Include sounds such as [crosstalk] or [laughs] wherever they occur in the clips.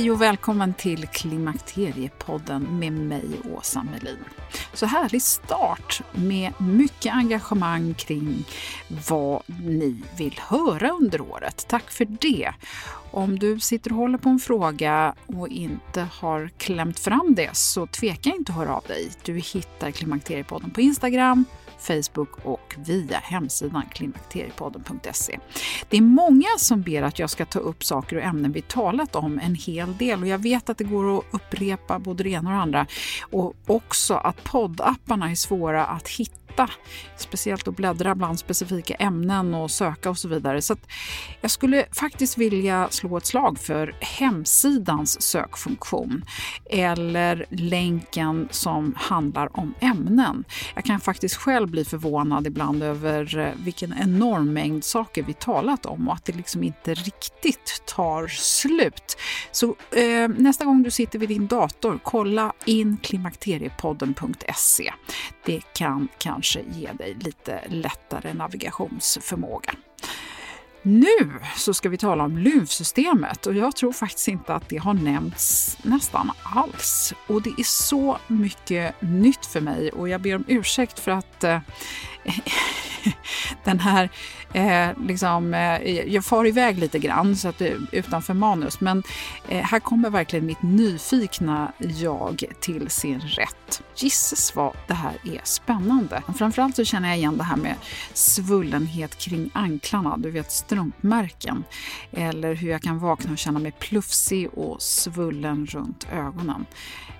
Hej och välkommen till Klimakteriepodden med mig, Åsa Melin. Så härlig start med mycket engagemang kring vad ni vill höra under året. Tack för det! Om du sitter och håller på en fråga och inte har klämt fram det så tveka inte att höra av dig. Du hittar Klimakteriepodden på Instagram, Facebook och via hemsidan klimakteriepodden.se. Det är många som ber att jag ska ta upp saker och ämnen vi talat om en hel del och jag vet att det går att upprepa både det ena och det andra och också att poddapparna är svåra att hitta speciellt att bläddra bland specifika ämnen och söka och så vidare. Så jag skulle faktiskt vilja slå ett slag för hemsidans sökfunktion eller länken som handlar om ämnen. Jag kan faktiskt själv bli förvånad ibland över eh, vilken enorm mängd saker vi talat om och att det liksom inte riktigt tar slut. Så eh, nästa gång du sitter vid din dator, kolla in klimakteriepodden.se. Det kan kanske kanske ge dig lite lättare navigationsförmåga. Nu så ska vi tala om lymfsystemet och jag tror faktiskt inte att det har nämnts nästan alls. Och det är så mycket nytt för mig och jag ber om ursäkt för att eh, [laughs] den här, eh, liksom, eh, jag far iväg lite grann så att det, utanför manus, men eh, här kommer verkligen mitt nyfikna jag till sin rätt. Gisses vad det här är spännande. Framförallt så känner jag igen det här med svullenhet kring anklarna, du vet strumpmärken. Eller hur jag kan vakna och känna mig plufsig och svullen runt ögonen.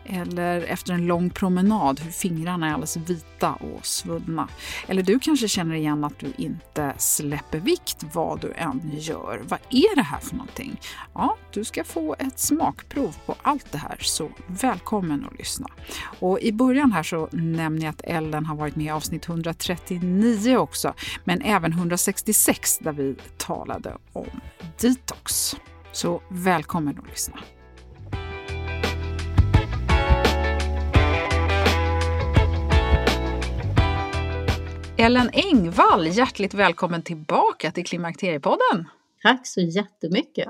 Eller efter en lång promenad, hur fingrarna är alldeles vita och svullna. Eller du kanske känner igen att du inte släpper vikt vad du än gör. Vad är det här för någonting? Ja, du ska få ett smakprov på allt det här, så välkommen att lyssna. Och i början här så nämner jag att Ellen har varit med i avsnitt 139 också, men även 166 där vi talade om detox. Så välkommen att lyssna. Ellen Engvall, hjärtligt välkommen tillbaka till Klimakteriepodden. Tack så jättemycket.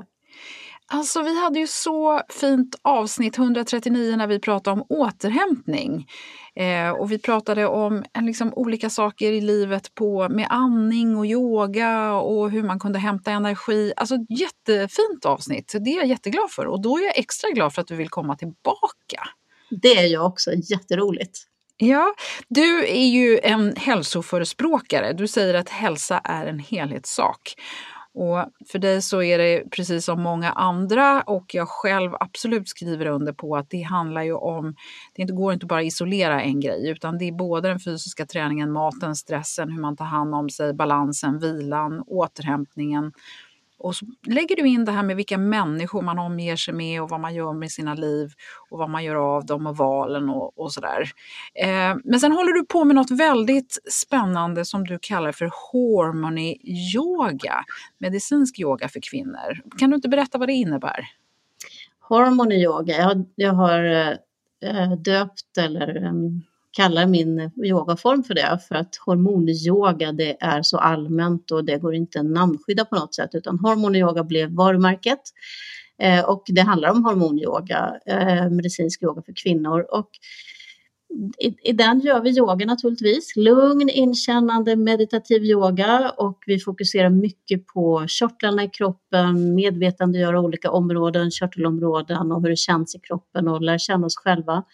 Alltså vi hade ju så fint avsnitt 139 när vi pratade om återhämtning. Eh, och vi pratade om liksom, olika saker i livet på, med andning och yoga och hur man kunde hämta energi. Alltså jättefint avsnitt, det är jag jätteglad för. Och då är jag extra glad för att du vill komma tillbaka. Det är jag också, jätteroligt. Ja, du är ju en hälsoförespråkare. Du säger att hälsa är en helhetssak. Och för dig så är det precis som många andra och jag själv absolut skriver under på att det handlar ju om, det går inte bara att isolera en grej utan det är både den fysiska träningen, maten, stressen, hur man tar hand om sig, balansen, vilan, återhämtningen och så lägger du in det här med vilka människor man omger sig med och vad man gör med sina liv och vad man gör av dem och valen och, och sådär. Eh, men sen håller du på med något väldigt spännande som du kallar för Harmony yoga, medicinsk yoga för kvinnor. Kan du inte berätta vad det innebär? Harmony yoga, jag, jag har äh, döpt eller um, kallar min yogaform för det för att hormonyoga det är så allmänt och det går inte att namnskydda på något sätt utan hormonyoga blev varumärket. Eh, och det handlar om hormonyoga, eh, medicinsk yoga för kvinnor. Och i, i, den gör vi yoga naturligtvis, lugn, inkännande, meditativ yoga. Och vi fokuserar mycket på körtlarna i kroppen, medvetandegöra olika områden, körtelområden och hur det känns i kroppen och lära känna oss själva.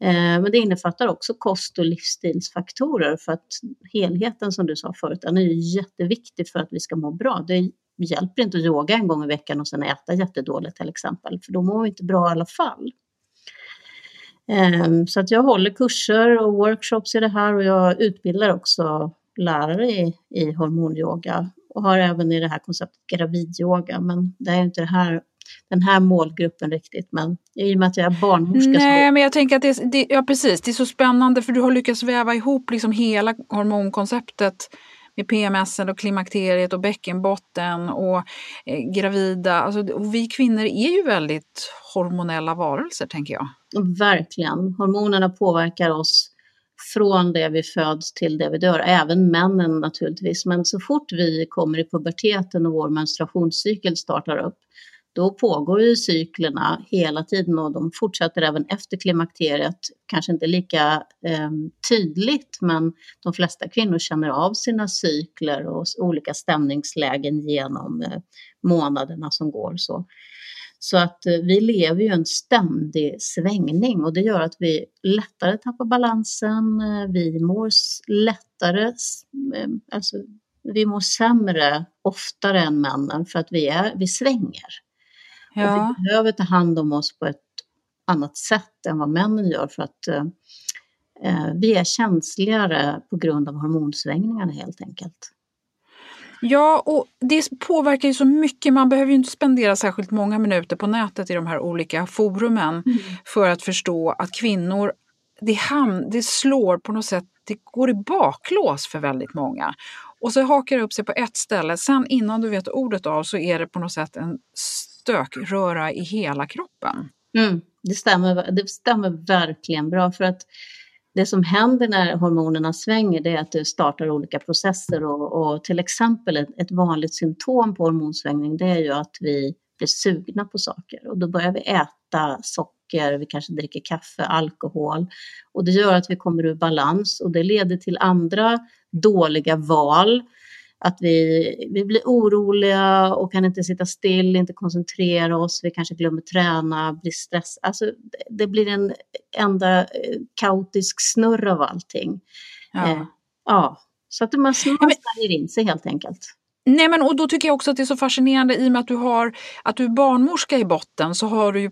Eh, men det innefattar också kost och livsstilsfaktorer för att helheten som du sa förut, den är ju jätteviktig för att vi ska må bra. Det hjälper inte att yoga en gång i veckan och sen äta jättedåligt till exempel, för då mår vi inte bra i alla fall. Ehm, så att jag håller kurser och workshops i det här och jag utbildar också lärare i, i hormonyoga och har även i det här konceptet gravidyoga, men det är inte det här den här målgruppen riktigt. Men i och med att jag är barnmorska Nej, så... men jag tänker att det, det, ja, precis, det är så spännande för du har lyckats väva ihop liksom hela hormonkonceptet med PMS och klimakteriet och bäckenbotten och eh, gravida. Alltså, och vi kvinnor är ju väldigt hormonella varelser tänker jag. Verkligen. Hormonerna påverkar oss från det vi föds till det vi dör, även männen naturligtvis. Men så fort vi kommer i puberteten och vår menstruationscykel startar upp, då pågår ju cyklerna hela tiden och de fortsätter även efter klimakteriet. Kanske inte lika eh, tydligt, men de flesta kvinnor känner av sina cykler och olika stämningslägen genom eh, månaderna som går. Så. Så att eh, vi lever ju en ständig svängning och det gör att vi lättare tappar balansen, eh, vi mår lättare, eh, alltså vi mår sämre oftare än männen för att vi, är, vi svänger. Ja. Vi behöver ta hand om oss på ett annat sätt än vad männen gör för att eh, eh, vi är känsligare på grund av hormonsvängningarna helt enkelt. Ja, och det påverkar ju så mycket. Man behöver ju inte spendera särskilt många minuter på nätet i de här olika forumen mm. för att förstå att kvinnor, det, ham, det slår på något sätt, det går i baklås för väldigt många. Och så hakar det upp sig på ett ställe, sen innan du vet ordet av så är det på något sätt en stökröra i hela kroppen. Mm, det, stämmer, det stämmer verkligen bra för att det som händer när hormonerna svänger det är att det startar olika processer och, och till exempel ett, ett, vanligt symptom på hormonsvängning det är ju att vi blir sugna på saker. Och då börjar vi äta socker, vi kanske dricker kaffe, alkohol. Och det gör att vi kommer ur balans och det leder till andra dåliga val att vi, vi blir oroliga och kan inte sitta still, inte koncentrera oss, vi kanske glömmer träna, blir stressade. Alltså, det blir en enda eh, kaotisk snurr av allting. Ja. Eh, ja. Så att man snärjer in sig helt enkelt. Nej men och då tycker jag också att det är så fascinerande i och med att du har att du är barnmorska i botten så har du ju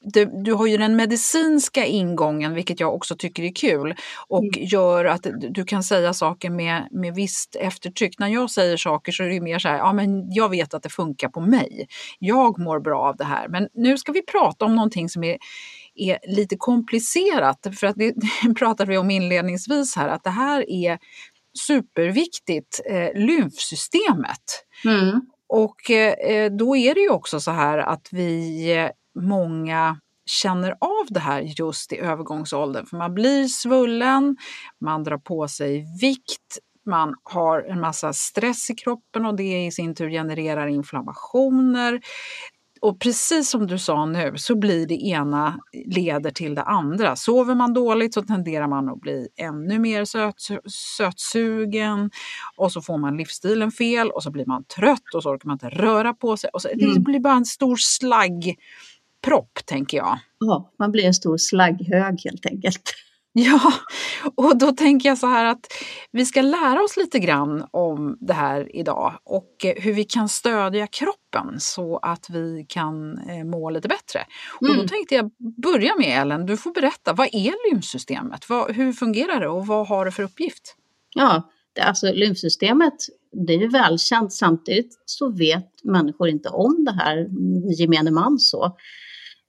du, du har ju den medicinska ingången, vilket jag också tycker är kul och mm. gör att du kan säga saker med, med visst eftertryck. När jag säger saker så är det mer så här, ja men jag vet att det funkar på mig. Jag mår bra av det här. Men nu ska vi prata om någonting som är är lite komplicerat, för att det, det [laughs] pratade vi om inledningsvis här, att det här är superviktigt, eh, lymfsystemet. Mm. Och eh, då är det ju också så här att vi många känner av det här just i övergångsåldern. För man blir svullen, man drar på sig vikt, man har en massa stress i kroppen och det i sin tur genererar inflammationer. Och precis som du sa nu så blir det ena leder till det andra. Sover man dåligt så tenderar man att bli ännu mer söt, sötsugen och så får man livsstilen fel och så blir man trött och så orkar man inte röra på sig. Och så, mm. Det blir bara en stor slagg propp, tänker jag. Ja, man blir en stor slagghög helt enkelt. [laughs] Ja, och då tänker jag så här att vi ska lära oss lite grann om det här idag och eh, hur vi kan stödja kroppen så att vi kan eh, må lite bättre. Mm. Och då mm. tänkte jag börja med Ellen, du får berätta, vad är lymfsystemet? Vad, hur fungerar det och vad har det för uppgift? Ja, alltså lymfsystemet, det är ju välkänt. Samtidigt så vet människor inte om det här, gemene man så.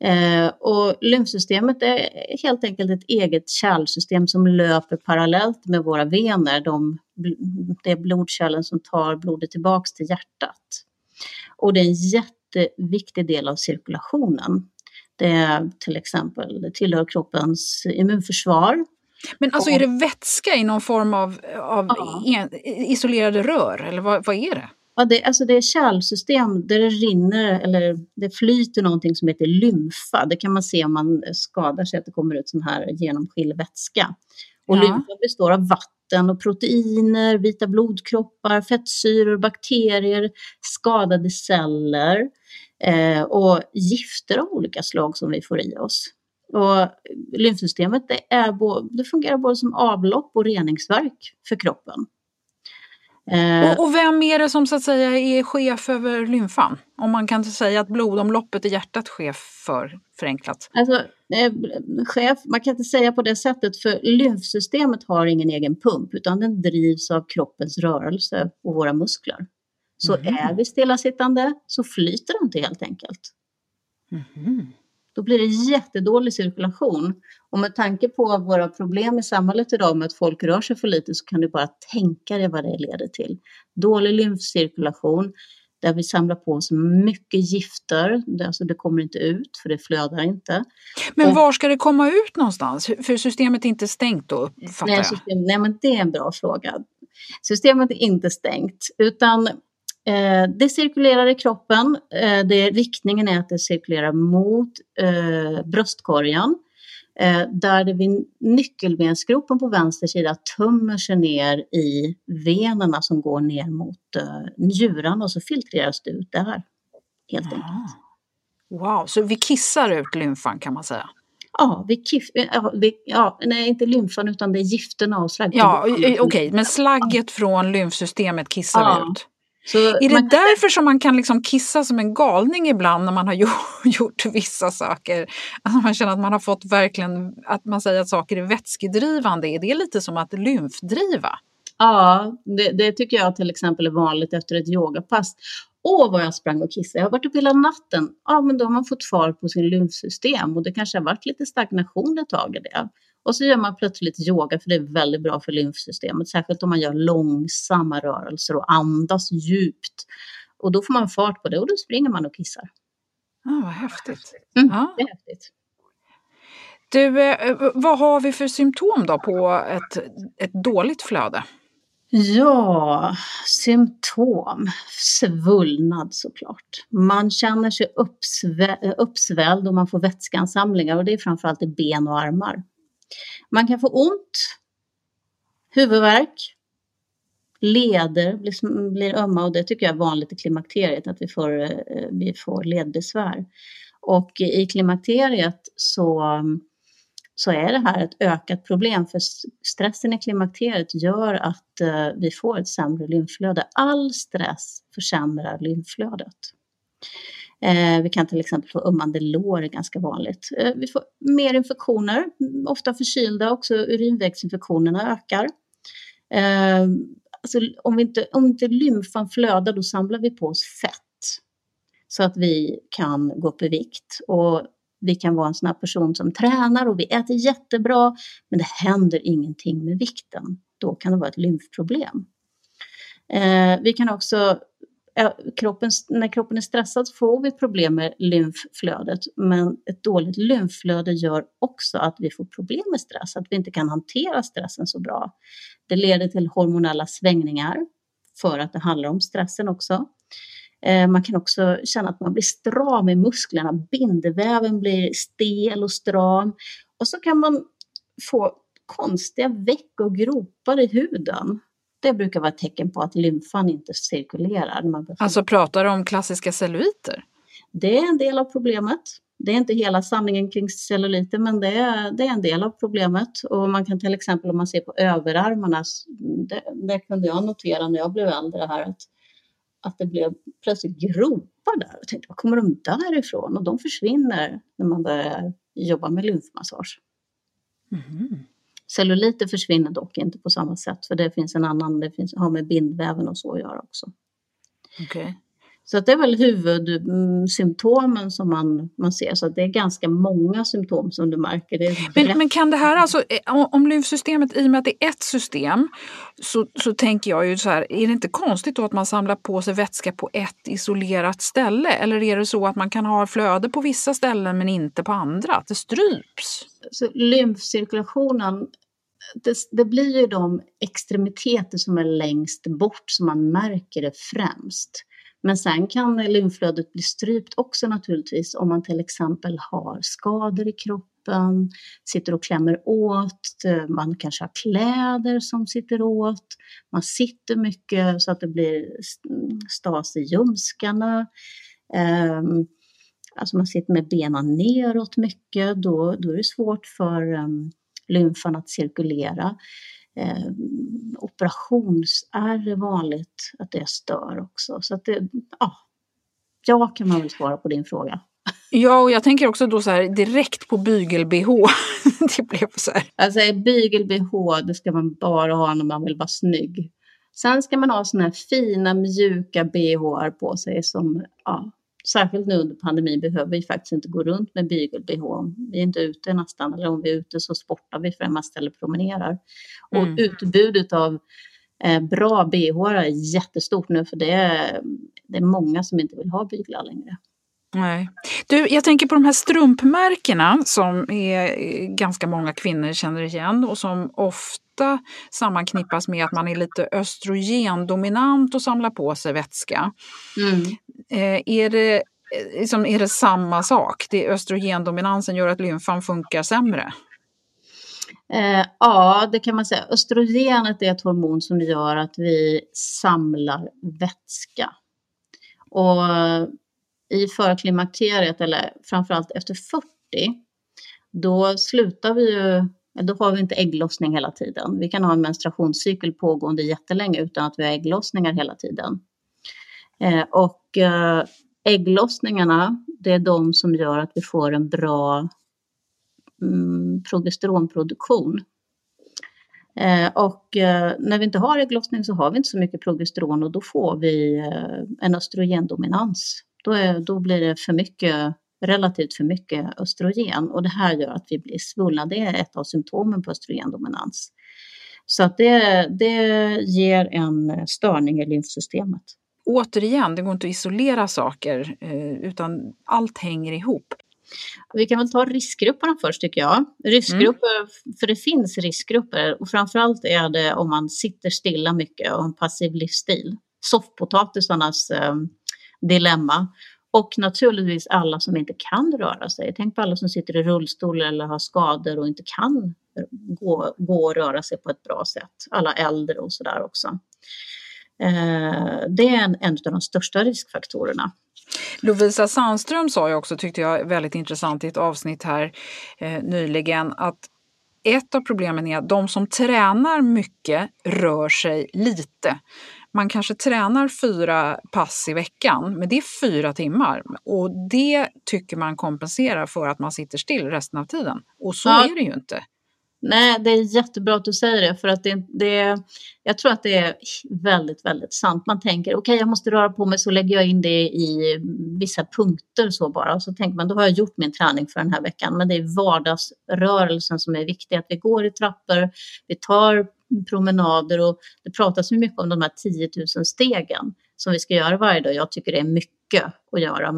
Eh, och lymfsystemet är helt enkelt ett eget kärlsystem som löper parallellt med våra vener, de, det är blodkärlen som tar blodet tillbaks till hjärtat. Och det är en jätteviktig del av cirkulationen. Det är till exempel, det tillhör kroppens immunförsvar. Men alltså är det vätska i någon form av, av ja. isolerade rör eller vad, vad är det? Ja, det, alltså det är kärlsystem där det rinner eller det flyter någonting som heter lymfa. Det kan man se om man skadar sig att det kommer ut sån här genomskinlig vätska. Och ja. lymfa består av vatten och proteiner, vita blodkroppar, fettsyror, bakterier, skadade celler eh, och gifter av olika slag som vi får i oss. Och lymfsystemet det, är, det fungerar både som avlopp och reningsverk för kroppen. Eh, och, och, vem är det som så att säga är chef över lymfan? Om man kan säga att blodomloppet i hjärtat är chef för, förenklat. Alltså, eh, chef, man kan inte säga på det sättet för lymfsystemet har ingen egen pump utan den drivs av kroppens rörelse och våra muskler. Så mm. är vi stillasittande så flyter det inte helt enkelt. Mm. Då blir det jättedålig cirkulation. Och med tanke på våra problem i samhället idag med att folk rör sig för lite så kan du bara tänka dig vad det leder till. Dålig lymfcirkulation, där vi samlar på oss mycket gifter, alltså det kommer inte ut för det flödar inte. Men var ska det komma ut någonstans? För systemet är inte stängt då, fattar nej, system, nej, men det är en bra fråga. Systemet är inte stängt, utan Eh, det cirkulerar i kroppen. Eh, det, riktningen är att det cirkulerar mot eh, bröstkorgen eh, där det vid nyckelbensgropen på vänster sida tömmer sig ner i venerna som går ner mot eh, njurarna och så filtreras det ut där. Helt enkelt. Wow, så vi kissar ut lymfan kan man säga? Ja, vi kiff, ja, vi, ja, nej inte lymfan utan det är gifterna och slagget. Ja, okej, okay, men slagget från lymfsystemet kissar ja. ut? Så är det man... därför som man kan liksom kissa som en galning ibland när man har [laughs] gjort vissa saker? Alltså man känner att man har fått verkligen, att man säger att saker är vätskedrivande. Är det lite som att lymfdriva? Ja, det, det tycker jag till exempel är vanligt efter ett yogapass. Åh, vad jag sprang och kissade. Jag har varit uppe hela natten. Ja, men då har man fått fart på sin lymfsystem och det kanske har varit lite stagnation ett tag i det. Och så gör man plötsligt yoga för det är väldigt bra för lymfsystemet, särskilt om man gör långsamma rörelser och andas djupt. Och då får man fart på det och då springer man och kissar. Ah, vad häftigt. Mm, ja. Det är häftigt. Du, eh, vad har vi för symptom då på ett, ett dåligt flöde? Ja, symptom. Svullnad såklart. Man känner sig uppsvä uppsvälld och man får vätskeansamlingar och det är framförallt i ben och armar. Man kan få ont, huvudvärk, leder blir, blir ömma och det tycker jag är vanligt i klimakteriet att vi får, eh, vi får ledbesvär. Och i klimakteriet så, så är det här ett ökat problem för stressen i klimakteriet gör att eh, vi får ett sämre lymflöde. All stress försämrar lymflödet. Eh, vi kan till exempel få ömmande lår, är ganska vanligt. Eh, vi får mer infektioner, ofta förkylda också, urinvägsinfektionerna ökar. Eh, alltså, om, vi inte, om inte lymfan flödar då samlar vi på oss fett så att vi kan gå upp i vikt. Och vi kan vara en sån här person som tränar och vi äter jättebra men det händer ingenting med vikten. Då kan det vara ett lymfproblem. Eh, vi kan också kroppen, när kroppen är stressad får vi problem med lymfflödet, men ett dåligt lymfflöde gör också att vi får problem med stress, att vi inte kan hantera stressen så bra. Det leder till hormonella svängningar för att det handlar om stressen också. Eh, man kan också känna att man blir stram i musklerna, bindväven blir stel och stram och så kan man få konstiga veck och gropar i huden det brukar vara ett tecken på att lymfan inte cirkulerar. Alltså pratar du om klassiska celluliter? Det är en del av problemet. Det är inte hela sanningen kring celluliter, men det är, det är en del av problemet. Och man kan till exempel om man ser på överarmarna, det, det kunde jag notera när jag blev äldre här, att, att det blev plötsligt gropar där. Jag tänkte, var kommer de där ifrån? Och de försvinner när man börjar jobba med lymfmassage. Mm. Celluliter försvinner dock inte på samma sätt för det finns en annan, det finns, har med bindväven och så att göra också. Okay. Så det är väl huvudsymptomen som man, man ser. Så det är ganska många symptom som du märker. men, men kan det här alltså, eh, om lymfsystemet, i och med att det är ett system, så, så tänker jag ju så här, är det inte konstigt då att man samlar på sig vätska på ett isolerat ställe? Eller är det så att man kan ha flöde på vissa ställen men inte på andra, att det stryps? Så lymfcirkulationen det, det, blir ju de extremiteter som är längst bort som man märker det främst. Men sen kan lymflödet bli strypt också naturligtvis om man till exempel har skador i kroppen, sitter och klämmer åt, eh, man kanske har kläder som sitter åt, man sitter mycket så att det blir stas i ljumskarna. Ehm, alltså man sitter med benen neråt mycket, då, då är det svårt för um, lymfan att cirkulera. Ehm, Operationsärr är vanligt att det stör också. Så att det, ja, ja kan man väl svara på din fråga. Ja, och jag tänker också då så här direkt på bygel-bh. [laughs] det blev så här. Alltså bygel-bh, det ska man bara ha när man vill vara snygg. Sen ska man ha såna här fina mjuka bh på sig som ja, särskilt nu under pandemin behöver vi faktiskt inte gå runt med bygel-bh. Vi är inte ute nästan, eller om vi är ute så sportar vi massa eller promenerar. Mm. Och utbudet av eh, bra bh är jättestort nu för det är, det är många som inte vill ha byglar längre. Nej. Du, jag tänker på de här strumpmärkena som är ganska många kvinnor känner igen och som ofta sammanknippas med att man är lite östrogendominant och samlar på sig vätska. Mm. Eh, är, det, liksom, är det samma sak? Det östrogendominansen gör att lymfan funkar sämre? Eh, ja, det kan man säga. Östrogenet är ett hormon som gör att vi samlar vätska. Och i förklimakteriet eller framförallt efter 40, då slutar vi ju, då har vi inte ägglossning hela tiden. Vi kan ha en menstruationscykel pågående jättelänge utan att vi har ägglossningar hela tiden. Eh, och eh, ägglossningarna, det är de som gör att vi får en bra mm, progesteronproduktion. Eh, och eh, när vi inte har ägglossning så har vi inte så mycket progesteron och då får vi eh, en östrogendominans då, är, då blir det för mycket, relativt för mycket östrogen och det här gör att vi blir svullna. Det är ett av symptomen på östrogendominans. Så att det, det ger en störning i lymfsystemet. Återigen, det går inte att isolera saker eh, utan allt hänger ihop. Vi kan väl ta riskgrupperna först tycker jag. Riskgrupper, mm. för det finns riskgrupper och framförallt är det om man sitter stilla mycket och har en passiv livsstil. Soffpotatisarnas eh, dilemma. Och naturligtvis alla som inte kan röra sig. Tänk på alla som sitter i rullstol eller har skador och inte kan gå, gå och röra sig på ett bra sätt. Alla äldre och sådär också. Eh, det är en, en av de största riskfaktorerna. Lovisa Sandström sa ju också, tyckte jag, väldigt intressant i ett avsnitt här eh, nyligen, att ett av problemen är att de som tränar mycket rör sig lite man kanske tränar fyra pass i veckan, men det är fyra timmar. Och det tycker man kompenserar för att man sitter still resten av tiden. Och så ja. är det ju inte. Nej, det är jättebra att du säger det för att det, det, jag tror att det är väldigt, väldigt sant. Man tänker okej, okay, jag måste röra på mig så lägger jag in det i vissa punkter så bara och så tänker man då har jag gjort min träning för den här veckan. Men det är vardagsrörelsen som är viktig, att vi går i trappor, vi tar promenader och det pratas ju mycket om de här 10 000 stegen som vi ska göra varje dag. Jag tycker det är mycket att göra.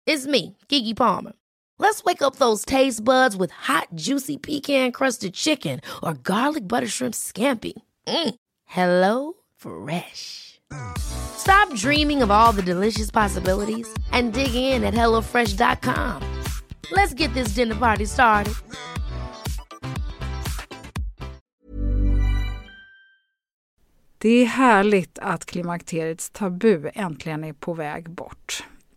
It's me, Kiki Palmer. Let's wake up those taste buds with hot, juicy pecan-crusted chicken or garlic butter shrimp scampi. Mm. Hello Fresh. Stop dreaming of all the delicious possibilities and dig in at hellofresh.com. Let's get this dinner party started. Det är härligt att klimakteriets tabu äntligen är på väg bort.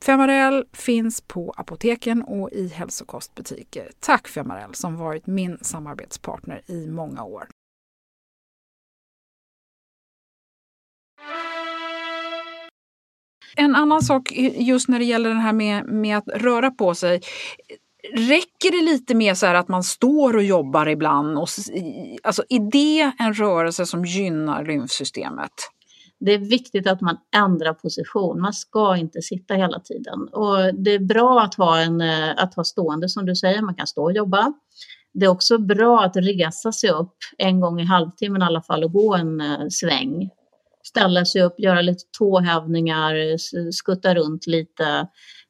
Femarel finns på apoteken och i hälsokostbutiker. Tack Femarel som varit min samarbetspartner i många år. En annan sak just när det gäller det här med, med att röra på sig. Räcker det lite med så att man står och jobbar ibland? Och, alltså, är det en rörelse som gynnar lymfsystemet? Det är viktigt att man ändrar position. Man ska inte sitta hela tiden. Och det är bra att ha, en, eh, att ha stående som du säger. Man kan stå och jobba. Det är också bra att resa sig upp en gång i halvtimmen i alla fall och gå en eh, sväng ställa sig upp, göra lite tåhävningar, skutta runt lite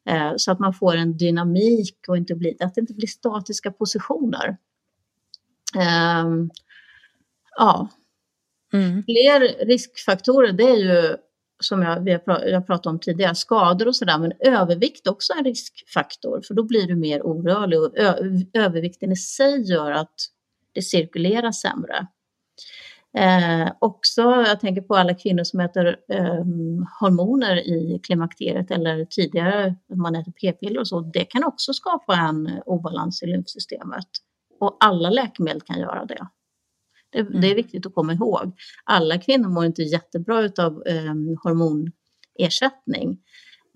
eh, så att man får en dynamik och inte blir, att det inte blir statiska positioner. Ehm, ja. Mm. Fler riskfaktorer det är ju som jag, vi har, jag pratade om tidigare, skador och sådär, men övervikt också är en riskfaktor för då blir du mer orörlig och övervikten i sig gör att det cirkulerar sämre. Eh, också, jag tänker på alla kvinnor som äter eh, hormoner i klimakteriet eller tidigare, man äter p-piller och så, det kan också skapa en obalans i lymfsystemet. Och alla läkemedel kan göra det. Det, mm. det är viktigt att komma ihåg. Alla kvinnor mår inte jättebra av eh, hormonersättning.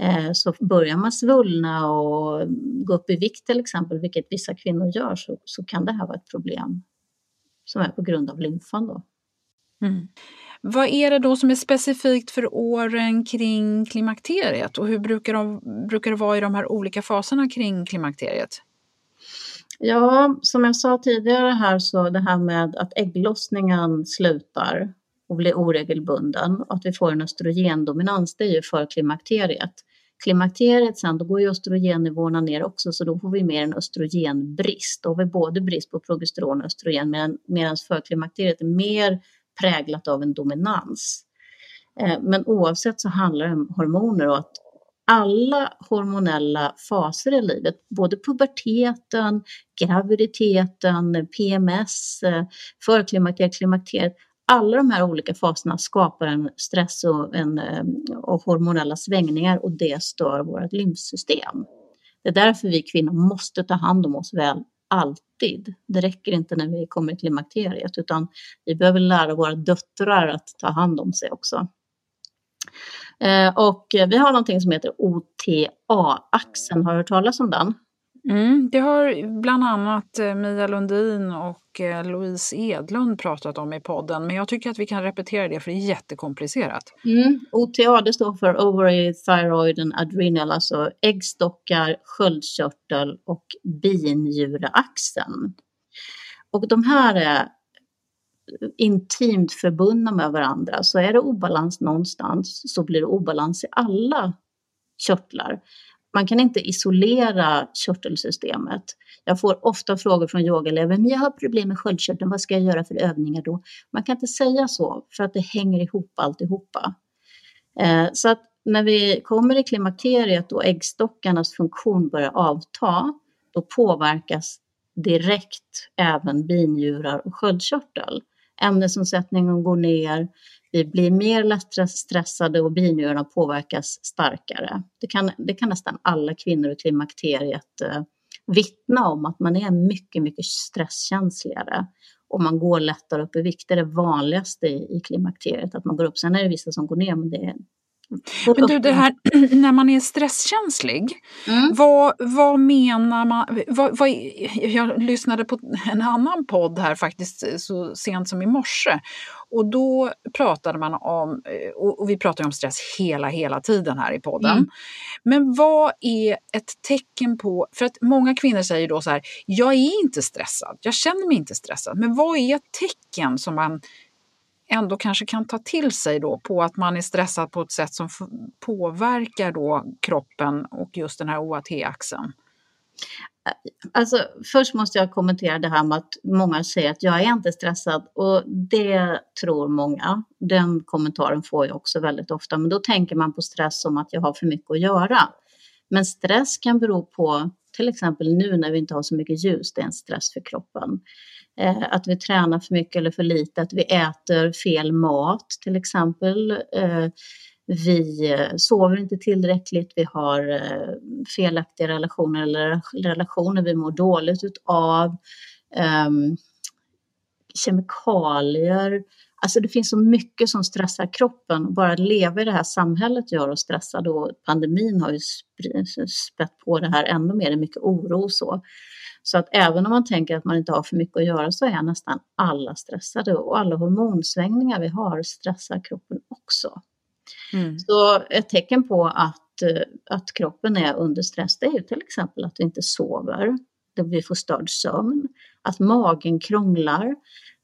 Eh, så börjar man svullna och gå upp i vikt till exempel, vilket vissa kvinnor gör, så, så kan det här vara ett problem som är på grund av lymfan. Då. Mm. Vad är det då som är specifikt för åren kring klimakteriet och hur brukar, de, brukar det vara i de här olika faserna kring klimakteriet? Ja, som jag sa tidigare här så det här med att ägglossningen slutar och blir oregelbunden och att vi får en östrogendominans, det är ju för klimakteriet. Klimakteriet sen, då går ju östrogennivåerna ner också så då får vi mer en östrogenbrist. Då har vi både brist på progesteron och östrogen medan förklimakteriet är mer präglat av en dominans. Eh, men oavsett så handlar det om hormoner och att alla hormonella faser i livet, både puberteten, graviditeten, PMS, förklimakteriet, klimakteriet, alla de här olika faserna skapar en stress och, en, eh, och hormonella svängningar och det stör vårt lymfsystem. Det är därför vi kvinnor måste ta hand om oss väl alltid. Det räcker inte när vi kommer till klimakteriet utan vi behöver lära våra döttrar att ta hand om sig också. Eh, och vi har någonting som heter OTA-axeln. Har du hört talas om den? Mm, det har bland annat eh, Mia Lundin och eh, Louise Edlund pratat om i podden, men jag tycker att vi kan repetera det för det är jättekomplicerat. Mm, OTA det står för Ovary, Thyroid and Adrenal, alltså äggstockar, sköldkörtel och binjureaxeln. Och de här är intimt förbundna med varandra, så är det obalans någonstans så blir det obalans i alla körtlar. Man kan inte isolera körtelsystemet. Jag får ofta frågor från yogaelever, men jag har problem med sköldkörteln, vad ska jag göra för övningar då? Man kan inte säga så, för att det hänger ihop alltihopa. Eh, så att när vi kommer i klimakteriet och äggstockarnas funktion börjar avta, då påverkas direkt även binjurar och sköldkörtel. Ämnesomsättningen går ner, vi blir mer lättstressade och binjurarna påverkas starkare. Det kan, det kan nästan alla kvinnor i klimakteriet eh, vittna om att man är mycket, mycket stresskänsligare och man går lättare upp i vikt. Det är det vanligaste i, i klimakteriet, att man går upp. Sen är det vissa som går ner, men det är men du, det här [clears throat] när man är stresskänslig, mm. vad, vad menar man? Vad, vad, jag lyssnade på en annan podd här faktiskt så sent som i morse och då pratade man om, och vi pratar om stress hela, hela tiden här i podden. Mm. Men vad är ett tecken på, för att många kvinnor säger då så här, jag är inte stressad, jag känner mig inte stressad, men vad är ett tecken som man ändå kanske kan ta till sig då på att man är stressad på ett sätt som påverkar då kroppen och just den här OAT-axeln? Alltså, först måste jag kommentera det här med att många säger att jag är inte stressad och det tror många. Den kommentaren får jag också väldigt ofta, men då tänker man på stress som att jag har för mycket att göra. Men stress kan bero på, till exempel nu när vi inte har så mycket ljus, det är en stress för kroppen. Eh, att vi tränar för mycket eller för lite, att vi äter fel mat till exempel. Eh, vi eh, sover inte tillräckligt, vi har eh, felaktiga relationer eller relationer vi mår dåligt utav. Ehm, kemikalier, alltså det finns så mycket som stressar kroppen. Bara att leva i det här samhället gör oss stressade och pandemin har ju spett på det här ännu mer, det är mycket oro och så. Så att även om man tänker att man inte har för mycket att göra så är nästan alla stressade och alla hormonsvängningar vi har stressar kroppen också. Mm. Så ett tecken på att, eh, att kroppen är under stress det är ju till exempel att vi inte sover, att vi får störd sömn, att magen krånglar,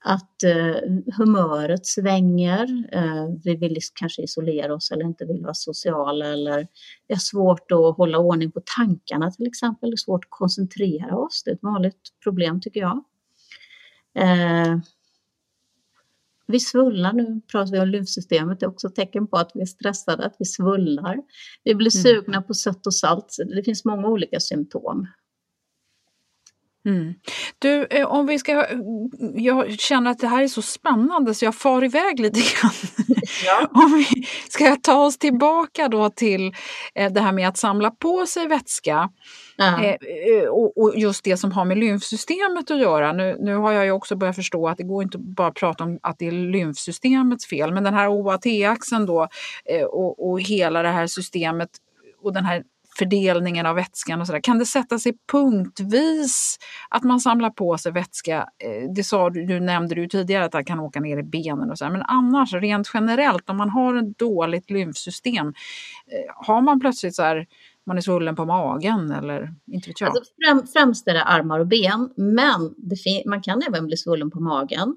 att eh, humöret svänger. Eh, vi vill kanske isolera oss eller inte vill vara sociala eller det är svårt att hålla ordning på tankarna till exempel. Det är svårt att koncentrera oss. Det är ett vanligt problem tycker jag. Eh, vi svullnar, nu pratar vi om lymfsystemet, det är också ett tecken på att vi är stressade, att vi svullnar. Vi blir mm. sugna mm. på sött och salt. Det finns många olika symptom. Mm. Du, eh, om vi ska... Jag känner att det här är så spännande så jag far iväg lite grann. [laughs] Ja. om vi ska ta oss tillbaka då till eh, det här med att samla på sig vätska. Eh, och, just det som har med lymfsystemet att göra. Nu, nu har jag ju också börjat förstå att det går inte bara att prata om att det är lymfsystemets fel, men den här OAT-axeln då och, och hela det här systemet och den här fördelningen av vätskan och sådär. Kan det sätta sig punktvis att man samlar på sig vätska? Eh, det sa du, du nämnde du tidigare att det kan åka ner i benen och så, men annars rent generellt om man har ett dåligt lymfsystem, eh, har man plötsligt så här man är svullen på magen eller inte vet jag? Alltså främ, främst är det armar och ben, men man kan även bli svullen på magen.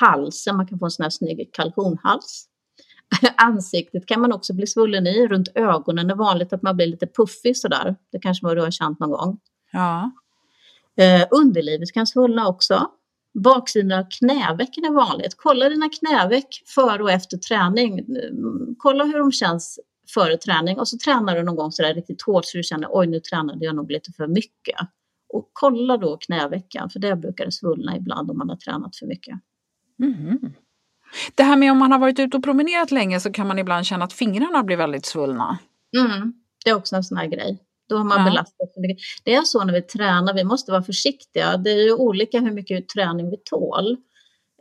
Halsen, man kan få en sån här snygg kalkonhals. [laughs] Ansiktet kan man också bli svullen i. Runt ögonen är det vanligt att man blir lite puffig sådär. Det kanske man har känt någon gång. Ja. Eh, underlivet kan svullna också. Baksidan av knävecken är vanligt. Kolla dina knäveck före och efter träning. Kolla hur de känns före träning och så tränar du någon gång sådär riktigt hårt så du känner oj nu tränade jag nog lite för mycket. Och kolla då knävecken för det brukar det svullna ibland om man har tränat för mycket. Mm. Det här med om man har varit ute och promenerat länge så kan man ibland känna att fingrarna blir väldigt svullna. Mm, det är också en sån här grej. Då har man ja. belastat. Det är så när vi tränar, vi måste vara försiktiga. Det är ju olika hur mycket träning vi tål.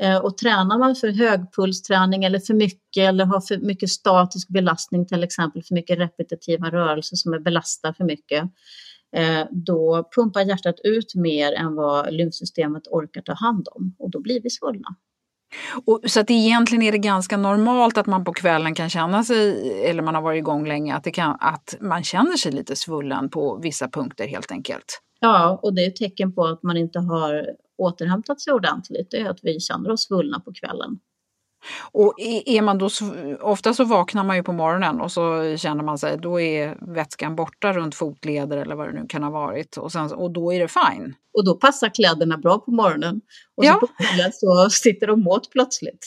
Eh, och tränar man för högpulsträning eller för mycket eller har för mycket statisk belastning, till exempel för mycket repetitiva rörelser som är belastar för mycket, eh, då pumpar hjärtat ut mer än vad lymfsystemet orkar ta hand om och då blir vi svullna. Och, så att egentligen är det ganska normalt att man på kvällen kan känna sig, eller man har varit igång länge, att, det kan, att man känner sig lite svullen på vissa punkter helt enkelt. Ja, och det är ett tecken på att man inte har återhämtat sig ordentligt. Det är att vi känner oss svullna på kvällen. Och är man då, ofta så vaknar man ju på morgonen och så känner man sig, då är vätskan borta runt fotleder eller vad det nu kan ha varit och, sen, och då är det fine. Och då passar kläderna bra på morgonen och ja. så på kvällen så sitter de åt plötsligt.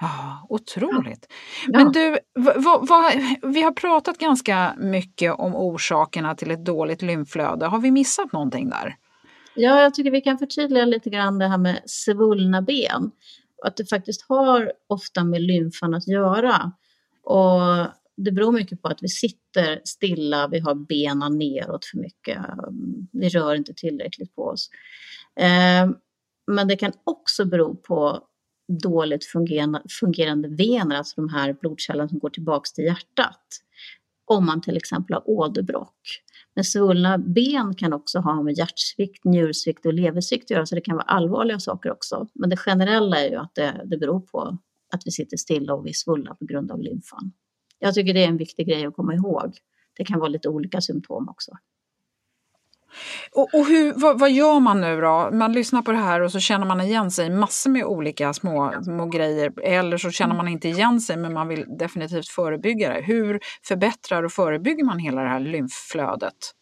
Ja, otroligt. Ja. Men du, vad, vad, vi har pratat ganska mycket om orsakerna till ett dåligt lymflöde. Har vi missat någonting där? Ja, jag tycker vi kan förtydliga lite grann det här med svullna ben att det faktiskt har ofta med lymfan att göra. Och det beror mycket på att vi sitter stilla, vi har benen neråt för mycket, vi rör inte tillräckligt på oss. Eh, men det kan också bero på dåligt fungerande, fungerande vener, alltså de här blodkärlen som går tillbaks till hjärtat. Om man till exempel har åderbråck. Men svullna ben kan också ha med hjärtsvikt, njursvikt och leversvikt att göra, så det kan vara allvarliga saker också. Men det generella är ju att det, det beror på att vi sitter stilla och vi är svullna på grund av lymfan. Jag tycker det är en viktig grej att komma ihåg. Det kan vara lite olika symptom också. Och, och hur, vad, vad, gör man nu då? Man lyssnar på det här och så känner man igen sig i massor med olika små, små grejer. Eller så känner man inte igen sig men man vill definitivt förebygga det. Hur förbättrar och förebygger man hela det här lymfflödet?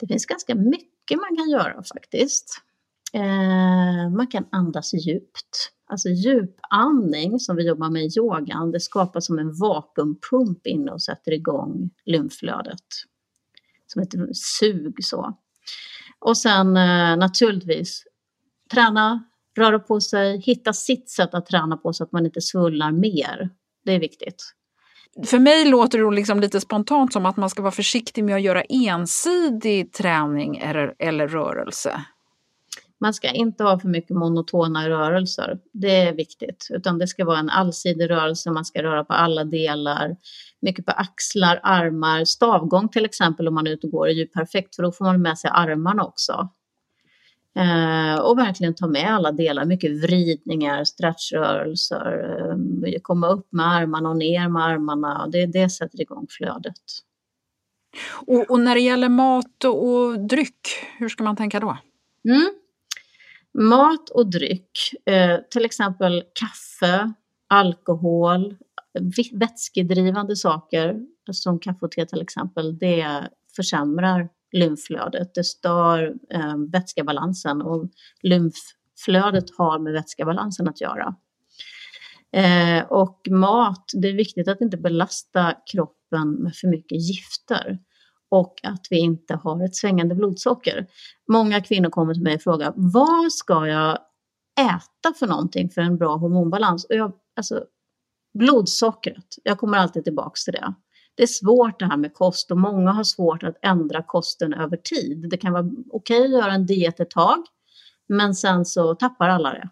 Det finns ganska mycket man kan göra faktiskt. Eh, man kan andas djupt. Alltså djupandning som vi jobbar med i yogan, det skapas som en vakuumpump inne och sätter igång lymfflödet. Som ett sug så. Och sen eh, naturligtvis träna, röra på sig, hitta sitt sätt att träna på så att man inte svullnar mer. Det är viktigt. För mig låter det liksom lite spontant som att man ska vara försiktig med att göra ensidig träning eller, eller rörelse. Man ska inte ha för mycket monotona rörelser. Det är viktigt, utan det ska vara en allsidig rörelse. Man ska röra på alla delar, mycket på axlar, armar, stavgång till exempel om man är ute och går är ju perfekt för då får man med sig armarna också. Eh, och verkligen ta med alla delar, mycket vridningar, stretchrörelser, eh, komma upp med armarna och ner med armarna. Det, det sätter igång flödet. Och, och när det gäller mat och dryck, hur ska man tänka då? Mm. Mat och dryck, eh, till exempel kaffe, alkohol, vätskedrivande saker som kaffe och te till exempel, det försämrar lymflödet. Det stör eh, vätskebalansen och lymfflödet har med vätskebalansen att göra. Eh, och mat, det är viktigt att inte belasta kroppen med för mycket gifter och att vi inte har ett svängande blodsocker. Många kvinnor kommer till mig och frågar vad ska jag äta för någonting för en bra hormonbalans? Och jag, alltså, blodsockret, jag kommer alltid tillbaks till det. Det är svårt det här med kost och många har svårt att ändra kosten över tid. Det kan vara okej okay att göra en diet ett tag, men sen så tappar alla det.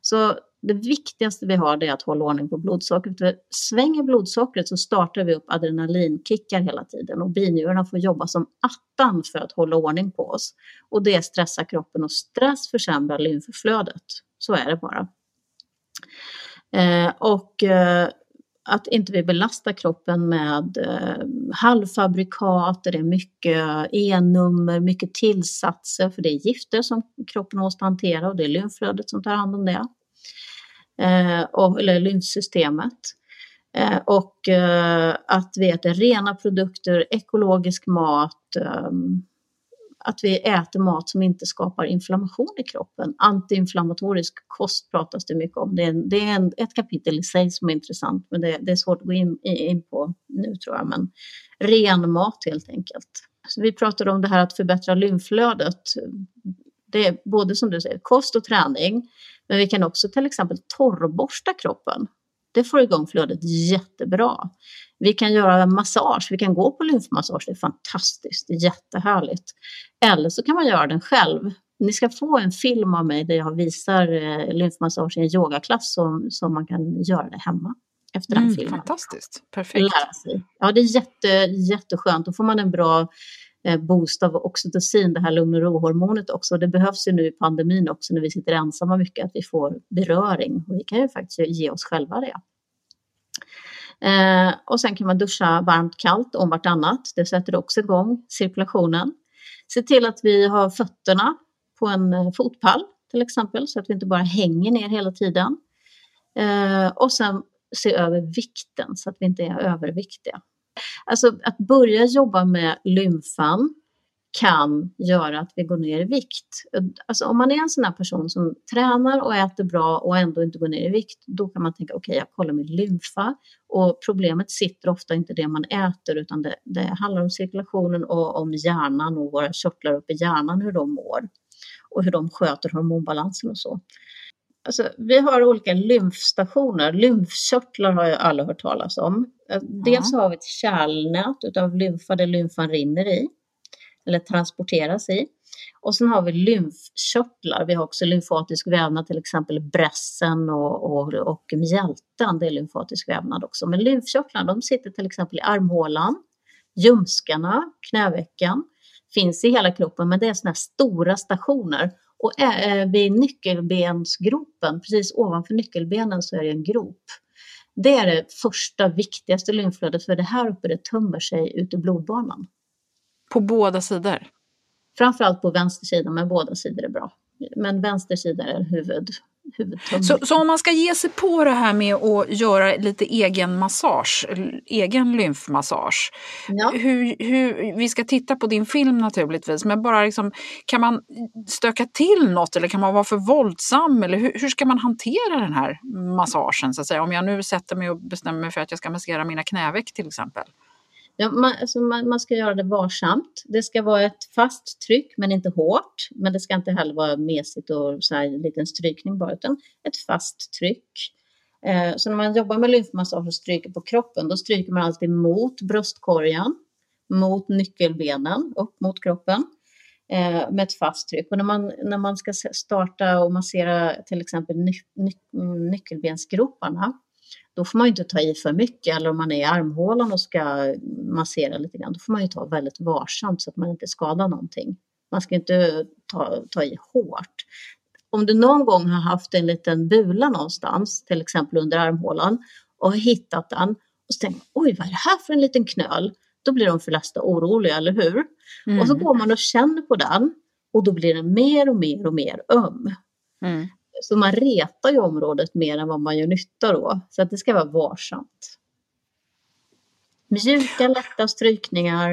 Så det viktigaste vi har är att hålla ordning på blodsockret. För svänger blodsockret så startar vi upp adrenalinkickar hela tiden och binjurarna får jobba som attan för att hålla ordning på oss. Och det stressar kroppen och stress försämrar lymfflödet. Så är det bara. Eh, och eh, att inte vi belastar kroppen med eh, halvfabrikat, det är mycket E-nummer, mycket tillsatser, för det är gifter som kroppen måste hantera och det är lymflödet som tar hand om det eh, eller lymfsystemet. Eh, och eh, att vi äter rena produkter, ekologisk mat, eh, att vi äter mat som inte skapar inflammation i kroppen. Antiinflammatorisk kost pratas det mycket om. Det är, det är en, ett kapitel i sig som är intressant, men det, det är svårt att gå in, in, på nu tror jag. Men ren mat helt enkelt. Så vi pratade om det här att förbättra lymflödet. Det är både som du säger kost och träning. Men vi kan också till exempel torrborsta kroppen. Det får igång flödet jättebra. Vi kan göra massage, vi kan gå på lymfmassage, det är fantastiskt, det är jättehärligt. Eller så kan man göra den själv ni ska få en film av mig där jag visar eh, lymfmassage i en yogaklass som, som man kan göra det hemma efter den Mm, filmen. fantastiskt, perfekt. Ja, det är jätte, jätteskönt. Då får man en bra Eh, boost av oxytocin, det här lugn och ro-hormonet också. Det behövs ju nu i pandemin också när vi sitter ensamma mycket, att vi får beröring. Och vi kan ju faktiskt ge oss själva det. Eh, och sen kan man duscha varmt kallt om vartannat. Det sätter också igång cirkulationen. Se till att vi har fötterna på en eh, fotpall till exempel, så att vi inte bara hänger ner hela tiden. Eh, och sen se över vikten så att vi inte är överviktiga. Alltså att börja jobba med lymfan kan göra att vi går ner i vikt. Alltså om man är en sån här person som tränar och äter bra och ändå inte går ner i vikt, då kan man tänka okej, okay, jag kollar min lymfa och problemet sitter ofta inte i det man äter utan det, det handlar om cirkulationen och om hjärnan och våra körtlar uppe i hjärnan, hur de mår och hur de sköter hormonbalansen och så. Alltså, vi har olika lymfstationer. Lymfkörtlar har ju alla hört talas om. Dels har vi ett kärlnät av lymfa där lymfan rinner i eller transporteras i. Och sen har vi lymfkörtlar. Vi har också lymfatisk vävnad, till exempel brässen och, och, och mjälten. Det är lymfatisk vävnad också. Men lymfkörtlarna de sitter till exempel i armhålan, ljumskarna, knävecken. Finns i hela kroppen, men det är sådana här stora stationer. Och vid nyckelbensgropen, precis ovanför nyckelbenen så är det en grop. Det är det första viktigaste lymflödet för det här uppe det tömmer sig ut i blodbanan. På båda sidor? Framförallt på vänster sida, men båda sidor är bra. Men vänster sida är huvud. Så, så om man ska ge sig på det här med att göra lite egen massage, egen lymfmassage. Ja. Hur, hur, vi ska titta på din film naturligtvis, men bara liksom, kan man stöka till något eller kan man vara för våldsam? Eller hur, hur ska man hantera den här massagen? Så att säga? Om jag nu sätter mig och bestämmer mig för att jag ska massera mina knäveck till exempel. Ja, man, alltså man, man, ska göra det varsamt. Det ska vara ett fast tryck men inte hårt. Men det ska inte heller vara mesigt och så här en liten strykning bara utan ett fast tryck. Eh, så när man jobbar med lymfmassage och stryker på kroppen då stryker man alltid mot bröstkorgen, mot nyckelbenen, upp mot kroppen eh, med ett fast tryck. Och när man, när man ska starta och massera till exempel ny, ny, nyckelbensgroparna då får man inte ta i för mycket eller om man är i armhålan och ska massera lite grann, då får man ju ta väldigt varsamt så att man inte skadar någonting. Man ska inte ta, ta i hårt. Om du någon gång har haft en liten bula någonstans, till exempel under armhålan och har hittat den och så tänker oj vad är det här för en liten knöl? Då blir de flesta oroliga, eller hur? Mm. Och så går man och känner på den och då blir den mer och mer och mer öm. Mm. Så man retar ju området mer än vad man gör nytta då. Så att det ska vara varsamt. Mjuka lätta strykningar.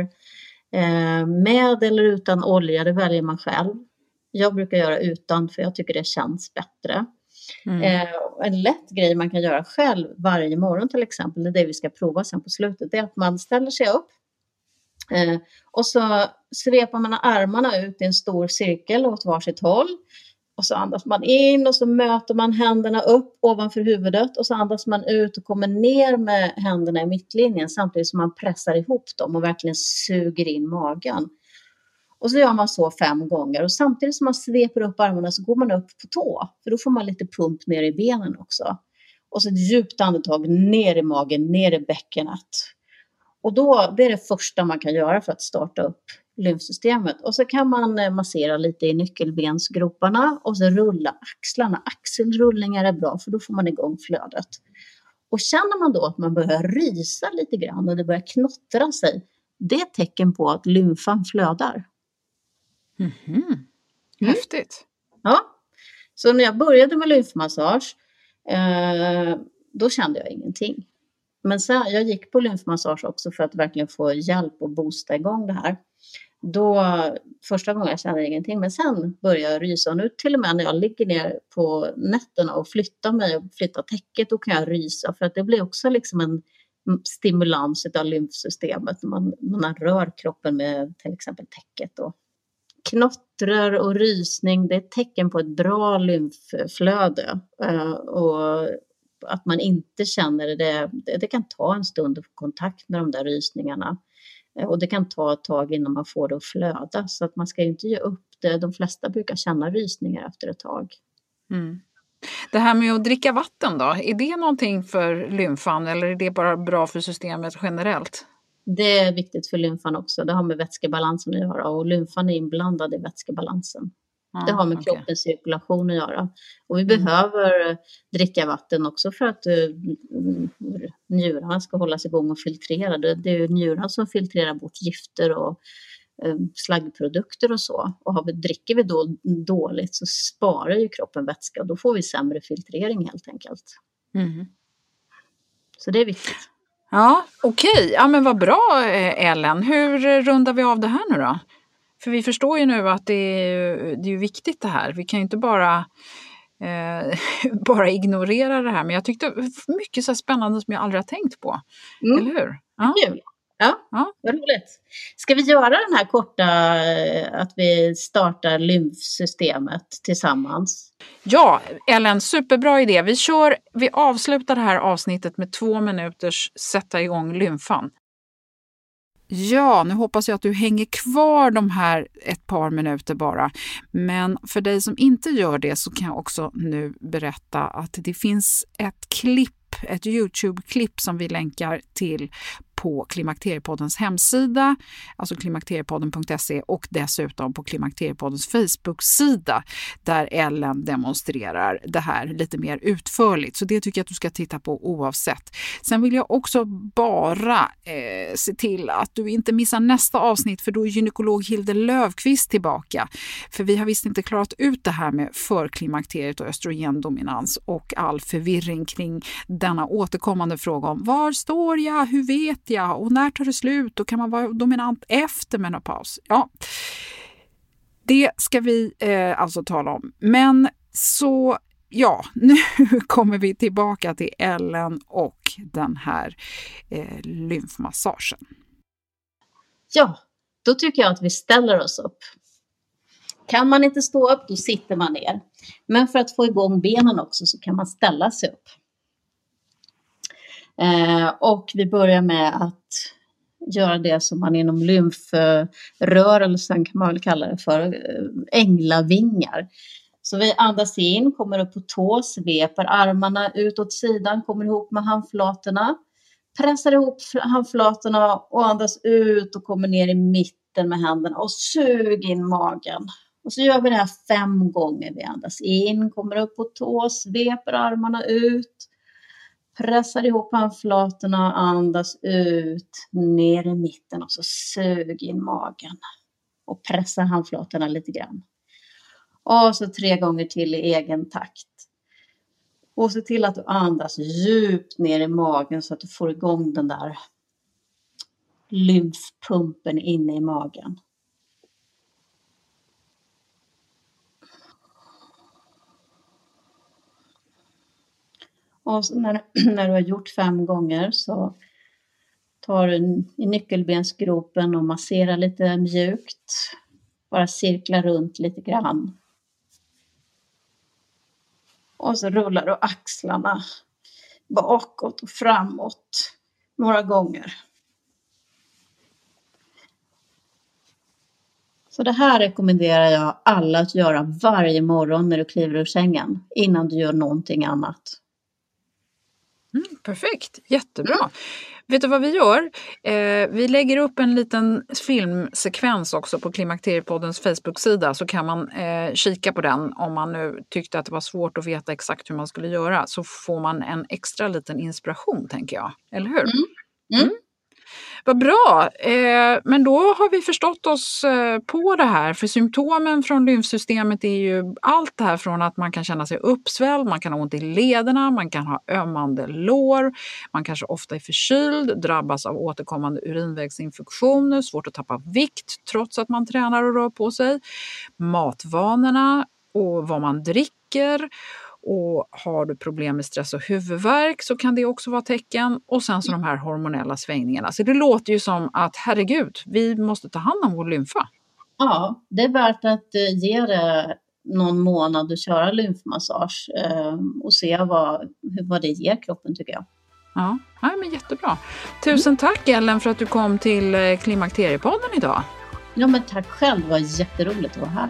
Eh, med eller utan olja, det väljer man själv. Jag brukar göra utan för jag tycker det känns bättre. Mm. Eh, en lätt grej man kan göra själv varje morgon till exempel, det är det vi ska prova sen på slutet, det är att man ställer sig upp eh, och så svepar man armarna ut i en stor cirkel åt varsitt håll och så andas man in och så möter man händerna upp ovanför huvudet och så andas man ut och kommer ner med händerna i mittlinjen samtidigt som man pressar ihop dem och verkligen suger in magen. Och så gör man så fem gånger och samtidigt som man sveper upp armarna så går man upp på tå för då får man lite pump ner i benen också. Och så ett djupt andetag ner i magen, ner i bäckenet. Och då, det är det första man kan göra för att starta upp lymfsystemet. Och så kan man eh, massera lite i nyckelbensgroparna och så rulla axlarna. Axelrullningar är bra för då får man igång flödet. Och känner man då att man börjar rysa lite grann och det börjar knottra sig, det är ett tecken på att lymfan flödar. Mm -hmm. Häftigt! Ja, så när jag började med lymfmassage, eh, då kände jag ingenting. Men sen, jag gick på lymfmassage också för att verkligen få hjälp och boosta igång det här. Då, första gången jag kände ingenting, men sen började jag rysa. Och nu till och med när jag ligger ner på nätterna och flyttar mig och flyttar täcket, då kan jag rysa. För att det blir också liksom en stimulans av lymfsystemet när man, man rör kroppen med till exempel täcket. Då. Knottrar och rysning, det är ett tecken på ett bra lymfflöde. Eh, och att man inte känner det, det, det kan ta en stund att få kontakt med de där rysningarna. Eh, och det kan ta ett tag innan man får det att flöda så att man ska inte ge upp det. De flesta brukar känna rysningar efter ett tag. Mm. Det här med att dricka vatten då, är det någonting för lymfan eller är det bara bra för systemet generellt? Det är viktigt för lymfan också. Det har med vätskebalansen att göra och lymfan är inblandad i vätskebalansen. Ah, det har med okay. kroppens cirkulation att göra. Och vi mm. behöver dricka vatten också för att uh, njurarna ska hållas igång och filtrera. Det, det är njurarna som filtrerar bort gifter och uh, slaggprodukter och så. Och har vi, dricker vi då dåligt så sparar ju kroppen vätska och då får vi sämre filtrering helt enkelt. Mm. Så det är viktigt. Ja, okej. Okay. Ja, men vad bra eh, Ellen. Hur rundar vi av det här nu då? För vi förstår ju nu att det är, det är viktigt det här. Vi kan ju inte bara, eh, [laughs] bara ignorera det här. Men jag tyckte mycket så spännande som jag aldrig har tänkt på. Mm. Eller hur? Ja. Kul. Ja, ja, vad roligt. Ska vi göra den här korta, eh, att vi startar lymfsystemet tillsammans? Ja, Ellen, superbra idé. Vi, kör, vi avslutar det här avsnittet med två minuters sätta igång lymfan. Ja, nu hoppas jag att du hänger kvar de här ett par minuter bara. Men för dig som inte gör det så kan jag också nu berätta att det finns ett klipp ett Youtube-klipp som vi länkar till på Klimakteriepoddens hemsida, alltså klimakteriepodden.se och dessutom på Klimakteriepoddens Facebook-sida där Ellen demonstrerar det här lite mer utförligt. Så det tycker jag att du ska titta på oavsett. Sen vill jag också bara eh, se till att du inte missar nästa avsnitt för då är gynekolog Hilde Lövqvist tillbaka. För vi har visst inte klarat ut det här med förklimakteriet och östrogendominans och all förvirring kring denna återkommande fråga om var står jag, hur vet jag och när tar det slut och kan man vara dominant efter menopaus? Ja, det ska vi eh, alltså tala om. Men så ja, [laughs] nu kommer vi tillbaka till Ellen och den här eh, lymfmassagen. Ja, då tycker jag att vi ställer oss upp. Kan man inte stå upp, då sitter man ner. Men för att få igång benen också så kan man ställa sig upp. Eh, och vi börjar med att göra det som man inom lymfrörelsen kan man väl kalla det för, eh, änglavingar. Så vi andas in, kommer upp på tå, sveper armarna ut åt sidan, kommer ihop med handflatorna. Pressar ihop handflatorna och andas ut och kommer ner i mitten med händerna och sug in magen. Och så gör vi det här fem gånger. Vi andas in, kommer upp på tå, sveper armarna ut Pressar ihop handflatorna, andas ut, ner i mitten och så sug in magen. Och pressa handflatorna lite grann. Och så tre gånger till i egen takt. Och se till att du andas djupt ner i magen så att du får igång den där lymfpumpen inne i magen. Och när, [clears throat] när du har gjort fem gånger så tar du i nyckelbensgropen och masserar lite mjukt. Bara cirklar runt lite grann. Och så rullar du axlarna bakåt och framåt några gånger. Så det här rekommenderar jag alla att göra varje morgon när du kliver ur sängen innan du gör någonting annat. Mm, perfekt, jättebra. Mm. Vet du vad vi gör? Eh, vi lägger upp en liten filmsekvens också på Klimakteriepoddens Facebook-sida så kan man eh, kika på den om man nu tyckte att det var svårt att veta exakt hur man skulle göra så får man en extra liten inspiration tänker jag. Eller hur? Mm. Vad bra! Eh, men då har vi förstått oss eh, på det här. För symptomen från lymfsystemet är ju allt det här från att man kan känna sig uppsvälld, man kan ha ont i lederna, man kan ha ömmande lår, man kanske ofta är förkyld, drabbas av återkommande urinvägsinfektioner, svårt att tappa vikt trots att man tränar och rör på sig, matvanorna och vad man dricker och har du problem med stress och huvudvärk så kan det också vara tecken. Och sen så de här hormonella svängningarna. Så det låter ju som att herregud, vi måste ta hand om vår lymfa. Ja, det är värt att eh, ge det någon månad och köra lymfmassage eh, och se vad, vad det ger kroppen tycker jag. Ja, ja men jättebra. Tusen tack Ellen för att du kom till eh, Klimakteriepodden idag. Ja, men tack själv. Det var jätteroligt att vara här.